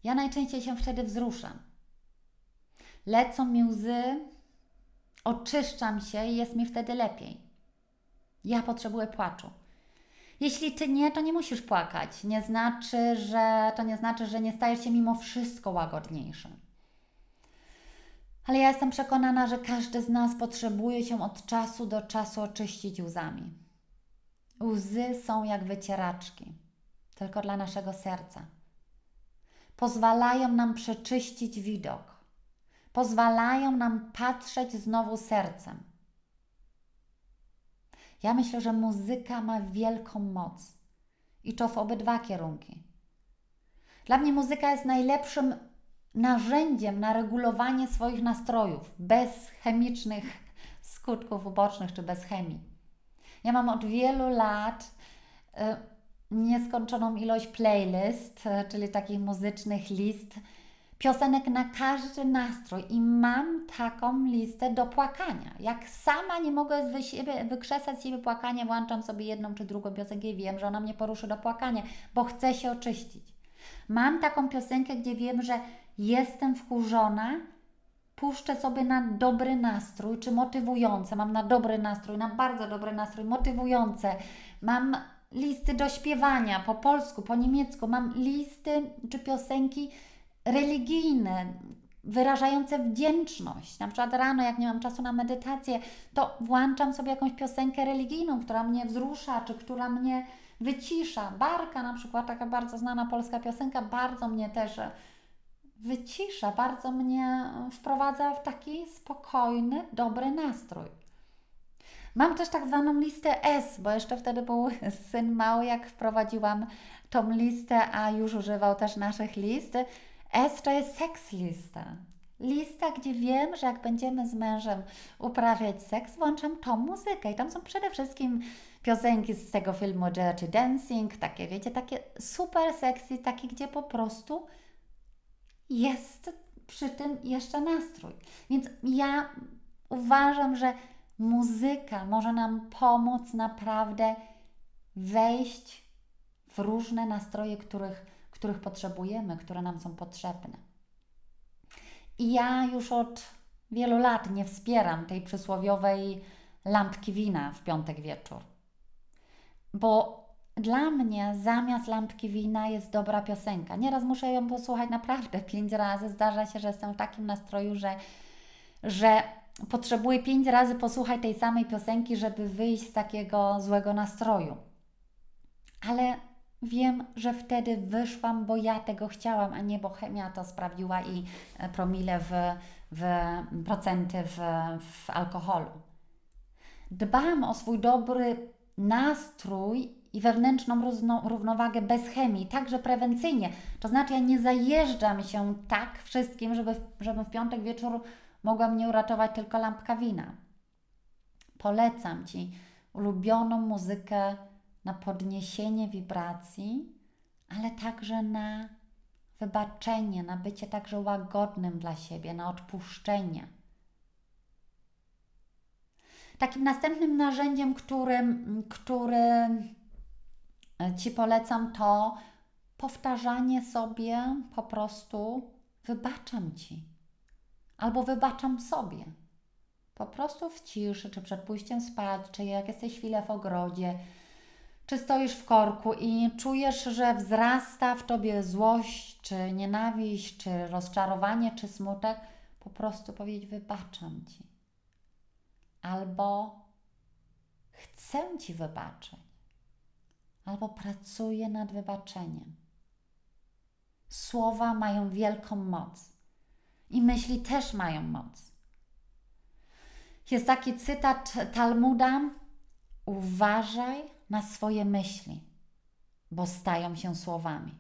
Speaker 1: Ja najczęściej się wtedy wzruszam. Lecą mi łzy, oczyszczam się i jest mi wtedy lepiej. Ja potrzebuję płaczu. Jeśli ty nie, to nie musisz płakać. Nie znaczy, że to nie znaczy, że nie stajesz się mimo wszystko łagodniejszym. Ale ja jestem przekonana, że każdy z nas potrzebuje się od czasu do czasu oczyścić łzami. Łzy są jak wycieraczki, tylko dla naszego serca. Pozwalają nam przeczyścić widok, pozwalają nam patrzeć znowu sercem. Ja myślę, że muzyka ma wielką moc i to w obydwa kierunki. Dla mnie muzyka jest najlepszym narzędziem na regulowanie swoich nastrojów bez chemicznych skutków ubocznych czy bez chemii. Ja mam od wielu lat y, nieskończoną ilość playlist, y, czyli takich muzycznych list piosenek na każdy nastrój i mam taką listę do płakania. Jak sama nie mogę siebie, wykrzesać z siebie płakania, włączam sobie jedną czy drugą piosenkę i wiem, że ona mnie poruszy do płakania, bo chcę się oczyścić. Mam taką piosenkę, gdzie wiem, że jestem wkurzona, puszczę sobie na dobry nastrój, czy motywujące. Mam na dobry nastrój, na bardzo dobry nastrój, motywujące. Mam listy do śpiewania po polsku, po niemiecku. Mam listy czy piosenki religijne, wyrażające wdzięczność. Na przykład rano, jak nie mam czasu na medytację, to włączam sobie jakąś piosenkę religijną, która mnie wzrusza, czy która mnie wycisza. Barka na przykład, taka bardzo znana polska piosenka, bardzo mnie też wycisza, bardzo mnie wprowadza w taki spokojny, dobry nastrój. Mam też tak zwaną listę S, bo jeszcze wtedy był syn mały, jak wprowadziłam tą listę, a już używał też naszych list. S to jest seks lista. Lista, gdzie wiem, że jak będziemy z mężem uprawiać seks, włączam tą muzykę. I tam są przede wszystkim piosenki z tego filmu Dirty Dancing, takie wiecie, takie super sexy, takie, gdzie po prostu jest przy tym jeszcze nastrój. Więc ja uważam, że muzyka może nam pomóc naprawdę wejść w różne nastroje, których których potrzebujemy, które nam są potrzebne. I ja już od wielu lat nie wspieram tej przysłowiowej lampki wina w piątek wieczór. Bo dla mnie zamiast lampki wina jest dobra piosenka. Nieraz muszę ją posłuchać naprawdę pięć razy. Zdarza się, że jestem w takim nastroju, że, że potrzebuję pięć razy posłuchać tej samej piosenki, żeby wyjść z takiego złego nastroju. Ale Wiem, że wtedy wyszłam, bo ja tego chciałam, a nie bo chemia to sprawdziła i e, promile w, w procenty w, w alkoholu. Dbam o swój dobry nastrój i wewnętrzną równowagę bez chemii, także prewencyjnie. To znaczy, ja nie zajeżdżam się tak wszystkim, żeby, żebym w piątek wieczór mogła mnie uratować tylko lampka wina. Polecam Ci ulubioną muzykę na podniesienie wibracji, ale także na wybaczenie, na bycie także łagodnym dla siebie, na odpuszczenie. Takim następnym narzędziem, którym, który Ci polecam, to powtarzanie sobie po prostu wybaczam Ci albo wybaczam sobie. Po prostu w ciszy, czy przed pójściem spać, czy jak jesteś chwilę w ogrodzie, czy stoisz w korku i czujesz, że wzrasta w tobie złość, czy nienawiść, czy rozczarowanie, czy smutek, po prostu powiedzieć: Wybaczam ci. Albo chcę ci wybaczyć, albo pracuję nad wybaczeniem. Słowa mają wielką moc. I myśli też mają moc. Jest taki cytat Talmuda: Uważaj na swoje myśli, bo stają się słowami.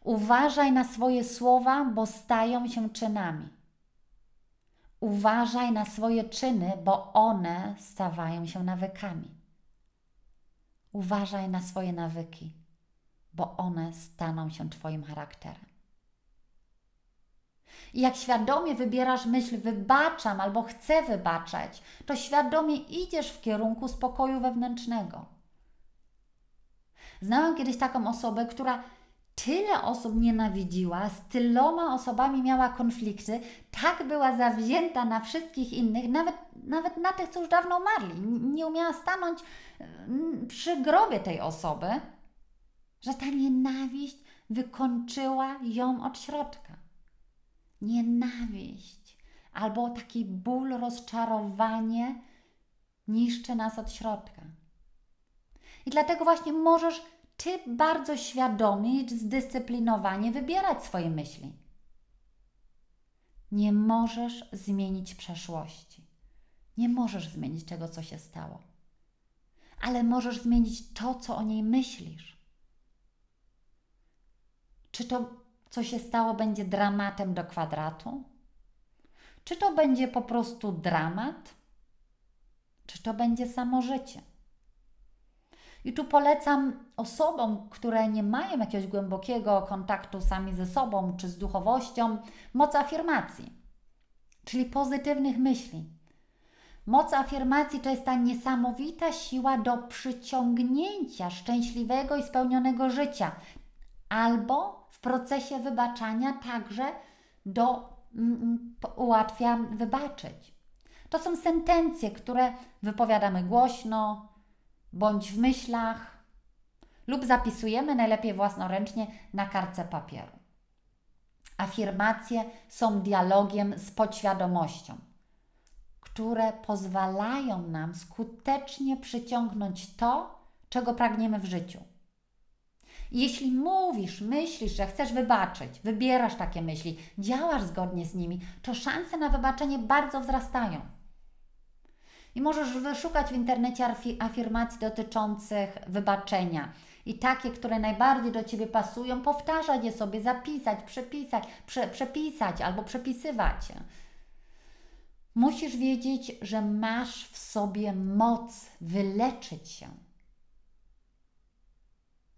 Speaker 1: Uważaj na swoje słowa, bo stają się czynami. Uważaj na swoje czyny, bo one stawają się nawykami. Uważaj na swoje nawyki, bo one staną się Twoim charakterem. I jak świadomie wybierasz myśl wybaczam albo chcę wybaczać, to świadomie idziesz w kierunku spokoju wewnętrznego. Znałam kiedyś taką osobę, która tyle osób nienawidziła, z tyloma osobami miała konflikty, tak była zawzięta na wszystkich innych, nawet, nawet na tych, co już dawno umarli. Nie umiała stanąć przy grobie tej osoby, że ta nienawiść wykończyła ją od środka. Nienawiść albo taki ból, rozczarowanie niszczy nas od środka. I dlatego właśnie możesz ty bardzo świadomie i zdyscyplinowanie wybierać swoje myśli. Nie możesz zmienić przeszłości. Nie możesz zmienić tego, co się stało. Ale możesz zmienić to, co o niej myślisz. Czy to, co się stało, będzie dramatem do kwadratu? Czy to będzie po prostu dramat? Czy to będzie samo życie? I tu polecam osobom, które nie mają jakiegoś głębokiego kontaktu sami ze sobą czy z duchowością, moc afirmacji, czyli pozytywnych myśli. Moc afirmacji to jest ta niesamowita siła do przyciągnięcia szczęśliwego i spełnionego życia, albo procesie wybaczania także do mm, mm ułatwia wybaczyć. To są sentencje, które wypowiadamy głośno, bądź w myślach, lub zapisujemy najlepiej własnoręcznie na kartce papieru. Afirmacje są dialogiem z podświadomością, które pozwalają nam skutecznie przyciągnąć to, czego pragniemy w życiu. Jeśli mówisz, myślisz, że chcesz wybaczyć, wybierasz takie myśli, działasz zgodnie z nimi, to szanse na wybaczenie bardzo wzrastają. I możesz wyszukać w internecie afirmacji dotyczących wybaczenia. I takie, które najbardziej do Ciebie pasują, powtarzać je sobie, zapisać, przepisać, prze, przepisać albo przepisywać. Musisz wiedzieć, że masz w sobie moc wyleczyć się.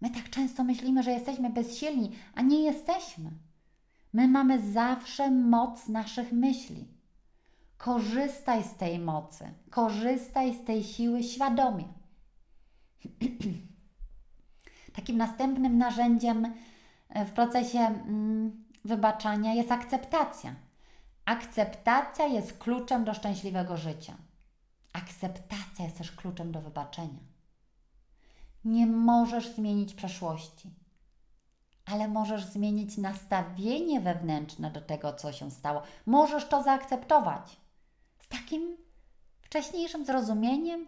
Speaker 1: My tak często myślimy, że jesteśmy bezsilni, a nie jesteśmy. My mamy zawsze moc naszych myśli. Korzystaj z tej mocy, korzystaj z tej siły świadomie. Takim następnym narzędziem e, w procesie mm, wybaczania jest akceptacja. Akceptacja jest kluczem do szczęśliwego życia. Akceptacja jest też kluczem do wybaczenia. Nie możesz zmienić przeszłości, ale możesz zmienić nastawienie wewnętrzne do tego, co się stało. Możesz to zaakceptować z takim wcześniejszym zrozumieniem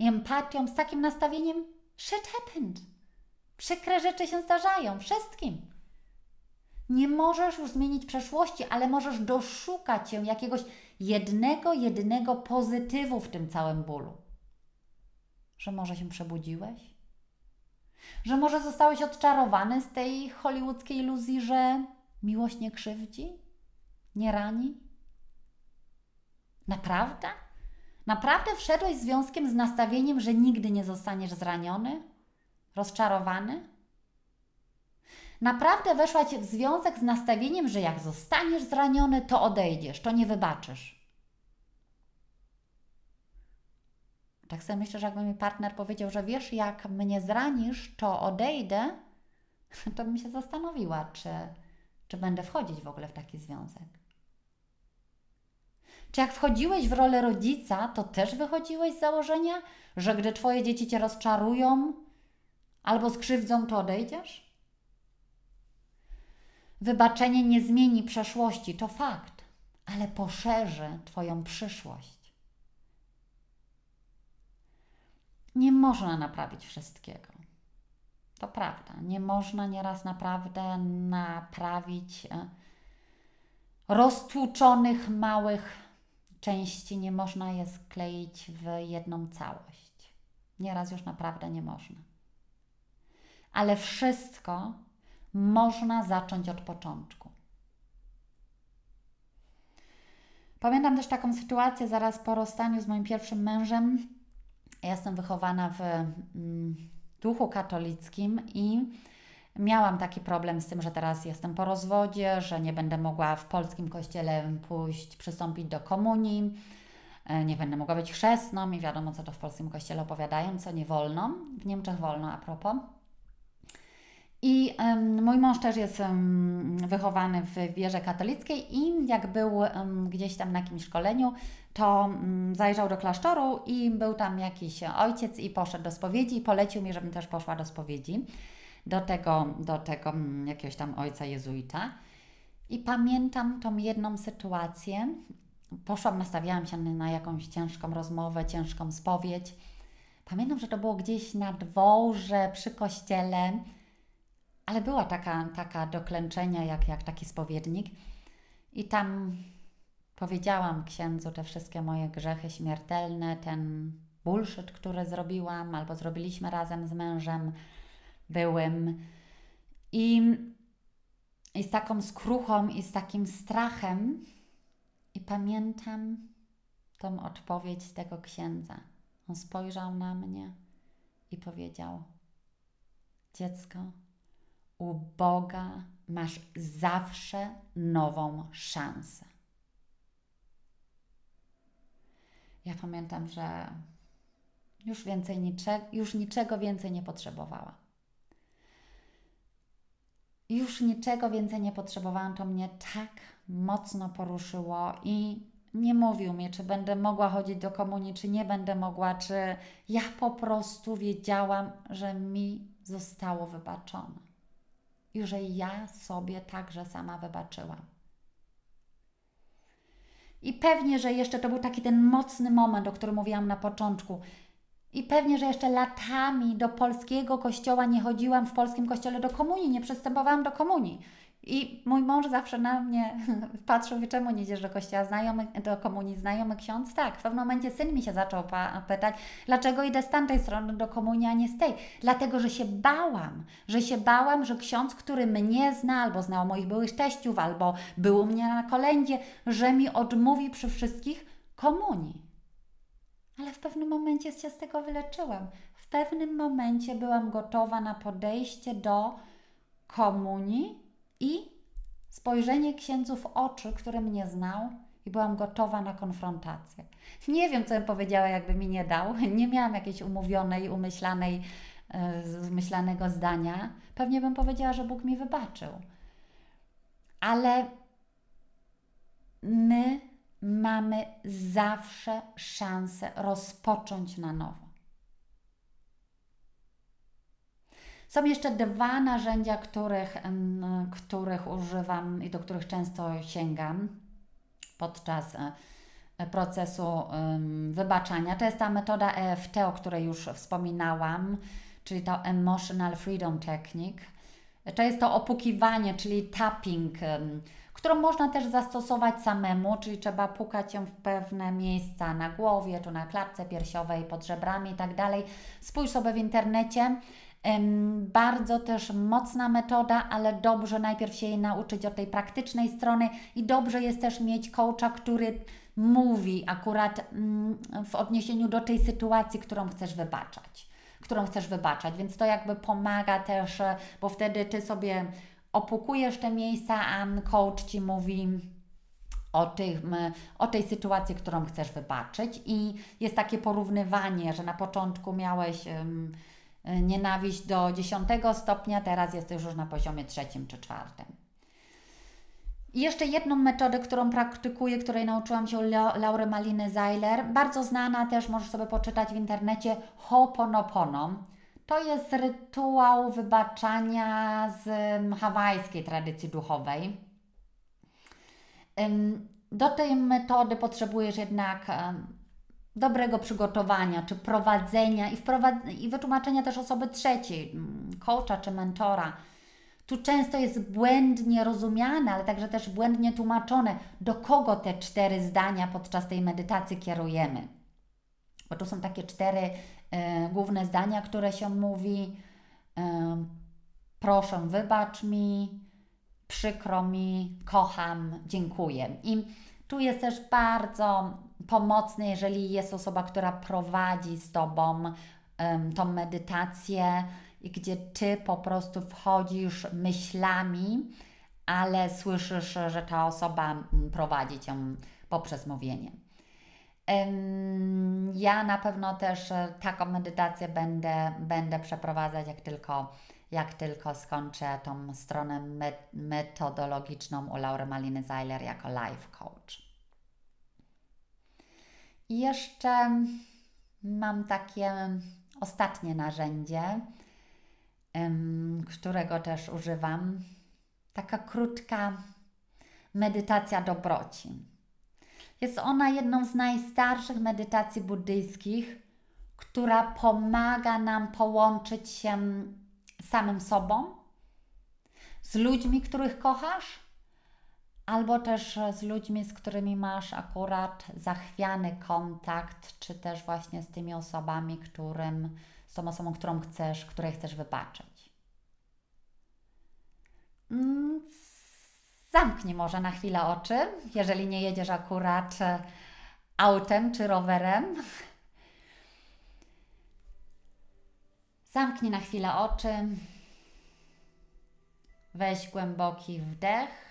Speaker 1: empatią, z takim nastawieniem shit happened. Przykre rzeczy się zdarzają wszystkim. Nie możesz już zmienić przeszłości, ale możesz doszukać się jakiegoś jednego, jedynego pozytywu w tym całym bólu. Że może się przebudziłeś? Że może zostałeś odczarowany z tej hollywoodzkiej iluzji, że miłość nie krzywdzi, nie rani? Naprawdę? Naprawdę wszedłeś związkiem z nastawieniem, że nigdy nie zostaniesz zraniony? Rozczarowany? Naprawdę weszłaś w związek z nastawieniem, że jak zostaniesz zraniony, to odejdziesz, to nie wybaczysz. Tak sobie myślę, że jakby mi partner powiedział, że wiesz, jak mnie zranisz, to odejdę, to bym się zastanowiła, czy, czy będę wchodzić w ogóle w taki związek. Czy jak wchodziłeś w rolę rodzica, to też wychodziłeś z założenia, że gdy Twoje dzieci Cię rozczarują albo skrzywdzą, to odejdziesz? Wybaczenie nie zmieni przeszłości, to fakt, ale poszerzy Twoją przyszłość. Nie można naprawić wszystkiego. To prawda. Nie można nieraz naprawdę naprawić e, roztłuczonych małych części nie można je skleić w jedną całość. Nieraz już naprawdę nie można. Ale wszystko można zacząć od początku. Pamiętam też taką sytuację zaraz po rozstaniu z moim pierwszym mężem. Ja jestem wychowana w mm, duchu katolickim i miałam taki problem z tym, że teraz jestem po rozwodzie, że nie będę mogła w polskim kościele pójść, przystąpić do komunii, e, nie będę mogła być chrzestną i wiadomo, co to w polskim kościele opowiadają, co nie wolno. W Niemczech wolno a propos. I mój mąż też jest wychowany w wierze katolickiej i jak był gdzieś tam na jakimś szkoleniu, to zajrzał do klasztoru i był tam jakiś ojciec i poszedł do spowiedzi i polecił mi, żebym też poszła do spowiedzi do tego, do tego jakiegoś tam ojca jezuita. I pamiętam tą jedną sytuację. Poszłam, nastawiałam się na jakąś ciężką rozmowę, ciężką spowiedź. Pamiętam, że to było gdzieś na dworze przy kościele ale była taka, taka do klęczenia, jak, jak taki spowiednik. I tam powiedziałam księdzu te wszystkie moje grzechy śmiertelne, ten bullshit, który zrobiłam albo zrobiliśmy razem z mężem byłym. I, i z taką skruchą i z takim strachem. I pamiętam tą odpowiedź tego księdza. On spojrzał na mnie i powiedział: Dziecko, u Boga masz zawsze nową szansę. Ja pamiętam, że już więcej niczego, już niczego więcej nie potrzebowała. Już niczego więcej nie potrzebowałam, to mnie tak mocno poruszyło i nie mówił mi, czy będę mogła chodzić do komunii, czy nie będę mogła, czy ja po prostu wiedziałam, że mi zostało wybaczone i że ja sobie także sama wybaczyłam. I pewnie, że jeszcze to był taki ten mocny moment, o którym mówiłam na początku. I pewnie, że jeszcze latami do polskiego kościoła nie chodziłam w polskim kościele do komunii, nie przystępowałam do komunii. I mój mąż zawsze na mnie patrzył, czemu nie idziesz do kościoła znajomy, do komunii znajomy ksiądz? Tak, w pewnym momencie syn mi się zaczął pytać, dlaczego idę z tamtej strony do komunii, a nie z tej. Dlatego, że się bałam, że się bałam, że ksiądz, który mnie zna, albo znał moich byłych teściów, albo był u mnie na kolędzie, że mi odmówi przy wszystkich komunii. Ale w pewnym momencie się z tego wyleczyłam. W pewnym momencie byłam gotowa na podejście do komunii i spojrzenie księdzu w oczy, który mnie znał i byłam gotowa na konfrontację. Nie wiem, co bym powiedziała, jakby mi nie dał. Nie miałam jakiejś umówionej, umyślanej, e, zmyślanego zdania. Pewnie bym powiedziała, że Bóg mi wybaczył. Ale my mamy zawsze szansę rozpocząć na nowo. Są jeszcze dwa narzędzia, których, których używam i do których często sięgam podczas e, procesu wybaczania. To jest ta metoda EFT, o której już wspominałam, czyli to Emotional Freedom Technique. To jest to opukiwanie, czyli tapping, którą można też zastosować samemu, czyli trzeba pukać ją w pewne miejsca na głowie, tu na klatce piersiowej, pod żebrami i tak. Spójrz sobie w internecie. Bardzo też mocna metoda, ale dobrze najpierw się jej nauczyć od tej praktycznej strony i dobrze jest też mieć coacha, który mówi akurat mm, w odniesieniu do tej sytuacji, którą chcesz wybaczać, którą chcesz wybaczać, więc to jakby pomaga też, e, bo wtedy Ty sobie opukujesz te miejsca, a coach Ci mówi o, tym, o tej sytuacji, którą chcesz wybaczyć. I jest takie porównywanie, że na początku miałeś Y, nienawiść do 10 stopnia, teraz jesteś już na poziomie trzecim czy czwartym. I jeszcze jedną metodę, którą praktykuję, której nauczyłam się Laury Maliny Zeiler, bardzo znana też, możesz sobie poczytać w internecie, Ho'oponopono. To jest rytuał wybaczania z hawajskiej tradycji duchowej. Do tej metody potrzebujesz jednak dobrego przygotowania, czy prowadzenia i, wprowad- i wytłumaczenia też osoby trzeciej, mm, coacha czy mentora. Tu często jest błędnie rozumiane, ale także też błędnie tłumaczone, do kogo te cztery zdania podczas tej medytacji kierujemy. Bo tu są takie cztery e, główne zdania, które się mówi: e, Proszę, wybacz mi, przykro mi, kocham, dziękuję. I tu jest też bardzo pomocne, jeżeli jest osoba, która prowadzi z Tobą um, tą medytację gdzie Ty po prostu wchodzisz myślami, ale słyszysz, że ta osoba mm, prowadzi Cię poprzez mówienie. Ja na pewno też e, taką medytację będę, będę przeprowadzać, jak tylko, jak tylko skończę tą stronę metodologiczną u Laury Maliny Zeiler jako life coach. I jeszcze mam takie ostatnie narzędzie, którego też używam. Taka krótka medytacja dobroci. Jest ona jedną z najstarszych medytacji buddyjskich, która pomaga nam połączyć się samym sobą, z ludźmi, których kochasz, albo też z ludźmi, z którymi masz akurat zachwiany kontakt, czy też właśnie z tymi osobami, którym, z tą osobą, którą chcesz, której chcesz wybaczyć. Mm, zamknij może na chwilę oczy, jeżeli nie jedziesz akurat autem czy rowerem. Zamknij na chwilę oczy. Weź głęboki wdech.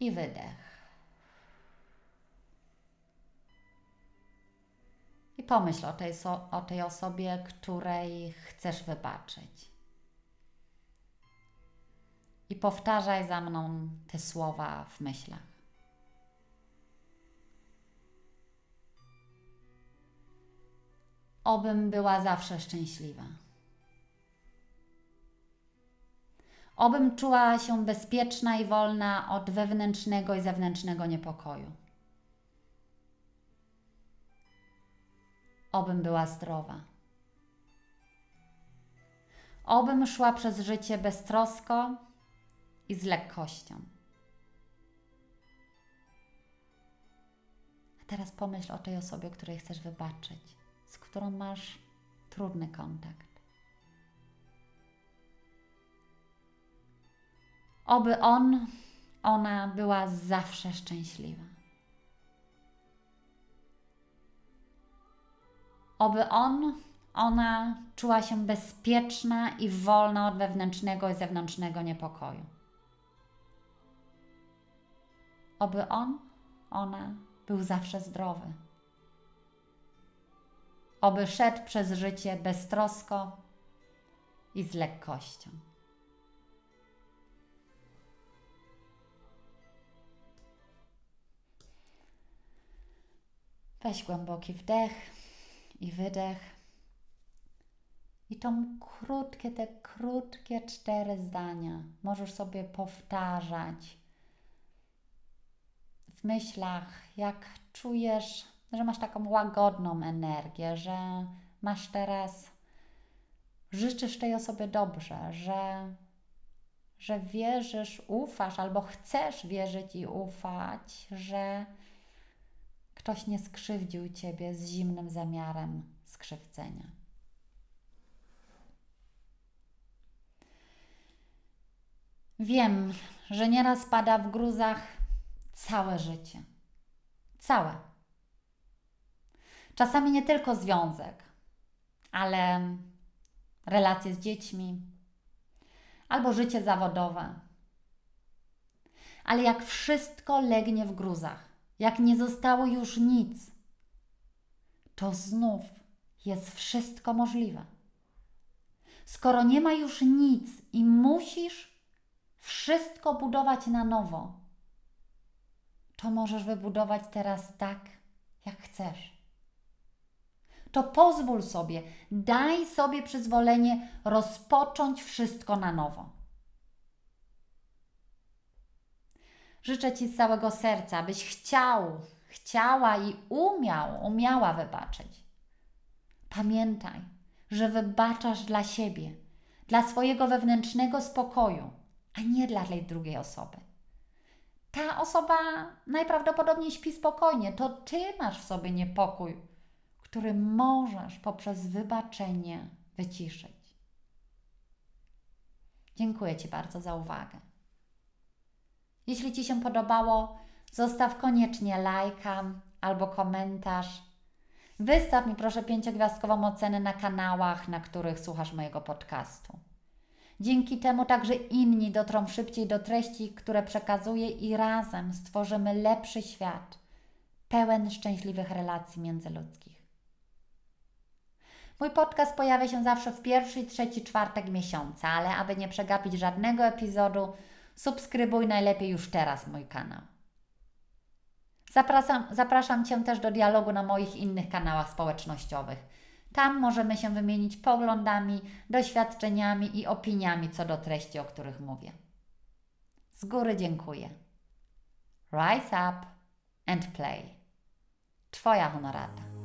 Speaker 1: I wydech. I pomyśl o tej, o tej osobie, której chcesz wybaczyć. I powtarzaj za mną te słowa w myślach. Obym była zawsze szczęśliwa. Obym czuła się bezpieczna i wolna od wewnętrznego i zewnętrznego niepokoju. Obym była zdrowa. Obym szła przez życie beztrosko i z lekkością. A teraz pomyśl o tej osobie, której chcesz wybaczyć, z którą masz trudny kontakt. Oby on, ona była zawsze szczęśliwa. Oby on, ona czuła się bezpieczna i wolna od wewnętrznego i zewnętrznego niepokoju. Oby on, ona był zawsze zdrowy. Oby szedł przez życie beztrosko i z lekkością. Weź głęboki wdech i wydech. I to krótkie, te krótkie cztery zdania możesz sobie powtarzać w myślach, jak czujesz, że masz taką łagodną energię, że masz teraz, życzysz tej osobie dobrze, że, że wierzysz, ufasz albo chcesz wierzyć i ufać, że ktoś nie skrzywdził ciebie z zimnym zamiarem skrzywdzenia. Wiem, że nieraz pada w gruzach całe życie. Całe. Czasami nie tylko związek, ale relacje z dziećmi albo życie zawodowe. Ale jak wszystko legnie w gruzach, jak nie zostało już nic, to znów jest wszystko możliwe. Skoro nie ma już nic i musisz wszystko budować na nowo, to możesz wybudować teraz tak, jak chcesz. To pozwól sobie, daj sobie przyzwolenie rozpocząć wszystko na nowo. Życzę Ci z całego serca, byś chciał, chciała i umiał, umiała wybaczyć. Pamiętaj, że wybaczasz dla siebie, dla swojego wewnętrznego spokoju, a nie dla tej drugiej osoby. Ta osoba najprawdopodobniej śpi spokojnie, to ty masz w sobie niepokój, który możesz poprzez wybaczenie wyciszyć. Dziękuję Ci bardzo za uwagę. Jeśli Ci się podobało, zostaw koniecznie lajka albo komentarz. Wystaw mi proszę pięciogwiazdkową ocenę na kanałach, na których słuchasz mojego podcastu. Dzięki temu także inni dotrą szybciej do treści, które przekazuję i razem stworzymy lepszy świat, pełen szczęśliwych relacji międzyludzkich. Mój podcast pojawia się zawsze w pierwszy trzeci czwartek miesiąca, ale aby nie przegapić żadnego epizodu, subskrybuj najlepiej już teraz mój kanał. Zapraszam, zapraszam Cię też do dialogu na moich innych kanałach społecznościowych. Tam możemy się wymienić poglądami, doświadczeniami i opiniami co do treści, o których mówię. Z góry dziękuję. Rise up and play. Twoja honorata.